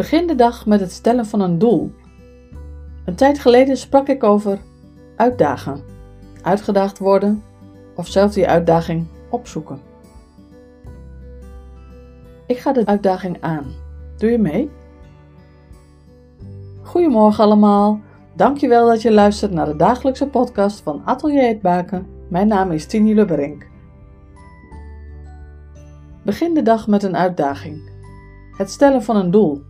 Begin de dag met het stellen van een doel. Een tijd geleden sprak ik over uitdagen, uitgedaagd worden of zelf die uitdaging opzoeken. Ik ga de uitdaging aan. Doe je mee? Goedemorgen allemaal. Dankjewel dat je luistert naar de dagelijkse podcast van Atelier Het Baken. Mijn naam is Tini Lubberink. Begin de dag met een uitdaging. Het stellen van een doel.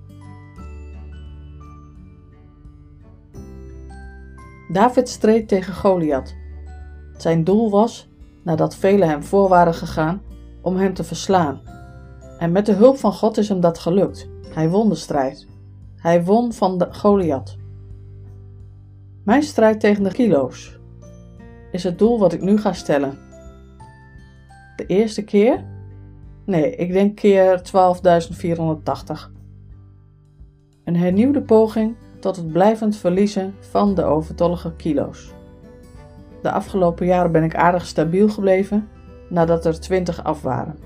David streed tegen Goliath. Zijn doel was, nadat velen hem voor waren gegaan, om hem te verslaan. En met de hulp van God is hem dat gelukt. Hij won de strijd. Hij won van de Goliath. Mijn strijd tegen de kilo's is het doel wat ik nu ga stellen. De eerste keer? Nee, ik denk keer 12.480. Een hernieuwde poging tot het blijvend verliezen van de overtollige kilo's. De afgelopen jaren ben ik aardig stabiel gebleven nadat er 20 af waren.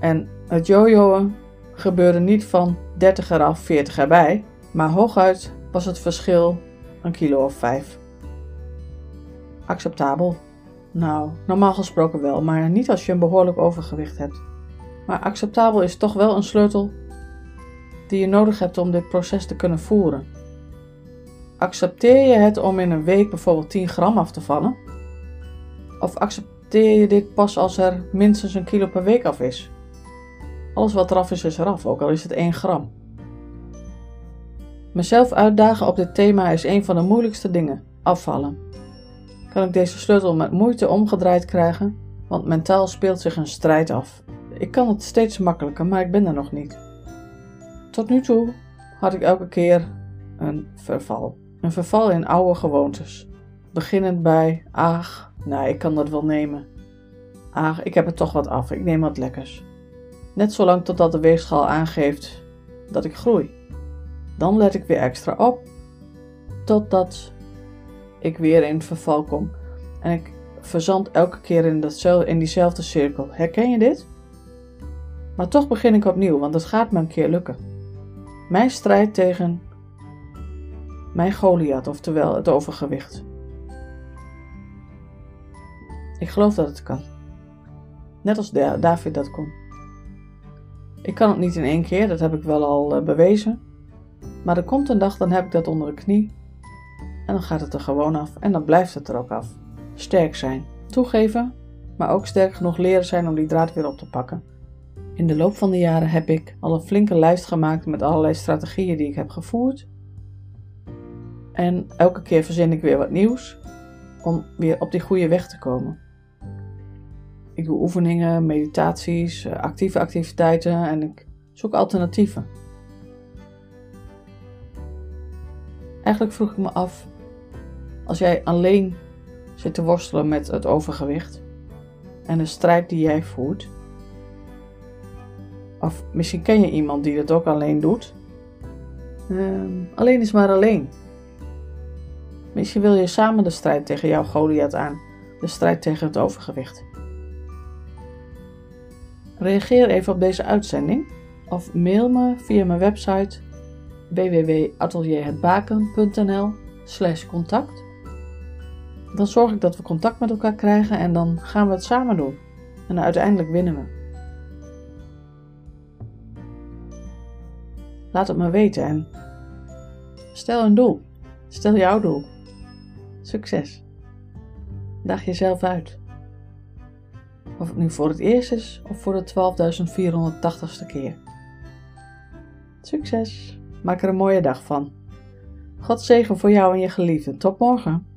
En het jojoen gebeurde niet van 30 eraf, 40 erbij, maar hooguit was het verschil een kilo of 5. Acceptabel. Nou, normaal gesproken wel, maar niet als je een behoorlijk overgewicht hebt. Maar acceptabel is toch wel een sleutel die je nodig hebt om dit proces te kunnen voeren. Accepteer je het om in een week bijvoorbeeld 10 gram af te vallen? Of accepteer je dit pas als er minstens een kilo per week af is? Alles wat eraf is, is eraf, ook al is het 1 gram. Mezelf uitdagen op dit thema is een van de moeilijkste dingen: afvallen. Kan ik deze sleutel met moeite omgedraaid krijgen, want mentaal speelt zich een strijd af. Ik kan het steeds makkelijker, maar ik ben er nog niet. Tot nu toe had ik elke keer een verval. Een verval in oude gewoontes. Beginnend bij, ach, nee, ik kan dat wel nemen. Ach, ik heb er toch wat af, ik neem wat lekkers. Net zolang totdat de weegschaal aangeeft dat ik groei. Dan let ik weer extra op, totdat ik weer in verval kom. En ik verzand elke keer in, datzelfde, in diezelfde cirkel. Herken je dit? Maar toch begin ik opnieuw, want het gaat me een keer lukken. Mijn strijd tegen mijn Goliath, oftewel het overgewicht. Ik geloof dat het kan. Net als David dat kon. Ik kan het niet in één keer, dat heb ik wel al eh, bewezen. Maar er komt een dag, dan heb ik dat onder de knie. En dan gaat het er gewoon af. En dan blijft het er ook af. Sterk zijn. Toegeven, maar ook sterk genoeg leren zijn om die draad weer op te pakken. In de loop van de jaren heb ik al een flinke lijst gemaakt met allerlei strategieën die ik heb gevoerd. En elke keer verzin ik weer wat nieuws om weer op die goede weg te komen. Ik doe oefeningen, meditaties, eh, actieve activiteiten en ik zoek alternatieven. Eigenlijk vroeg ik me af, als jij alleen zit te worstelen met het overgewicht en de strijd die jij voert, of misschien ken je iemand die dat ook alleen doet. Ehm, alleen is maar alleen. Misschien wil je samen de strijd tegen jouw Goliath aan, de strijd tegen het overgewicht. Reageer even op deze uitzending of mail me via mijn website www.atelierhetbaken.nl contact. Dan zorg ik dat we contact met elkaar krijgen en dan gaan we het samen doen. En uiteindelijk winnen we. Laat het me weten en stel een doel. Stel jouw doel. Succes. Dag jezelf uit. Of het nu voor het eerst is of voor de 12.480ste keer. Succes. Maak er een mooie dag van. God zegen voor jou en je geliefden. Tot morgen.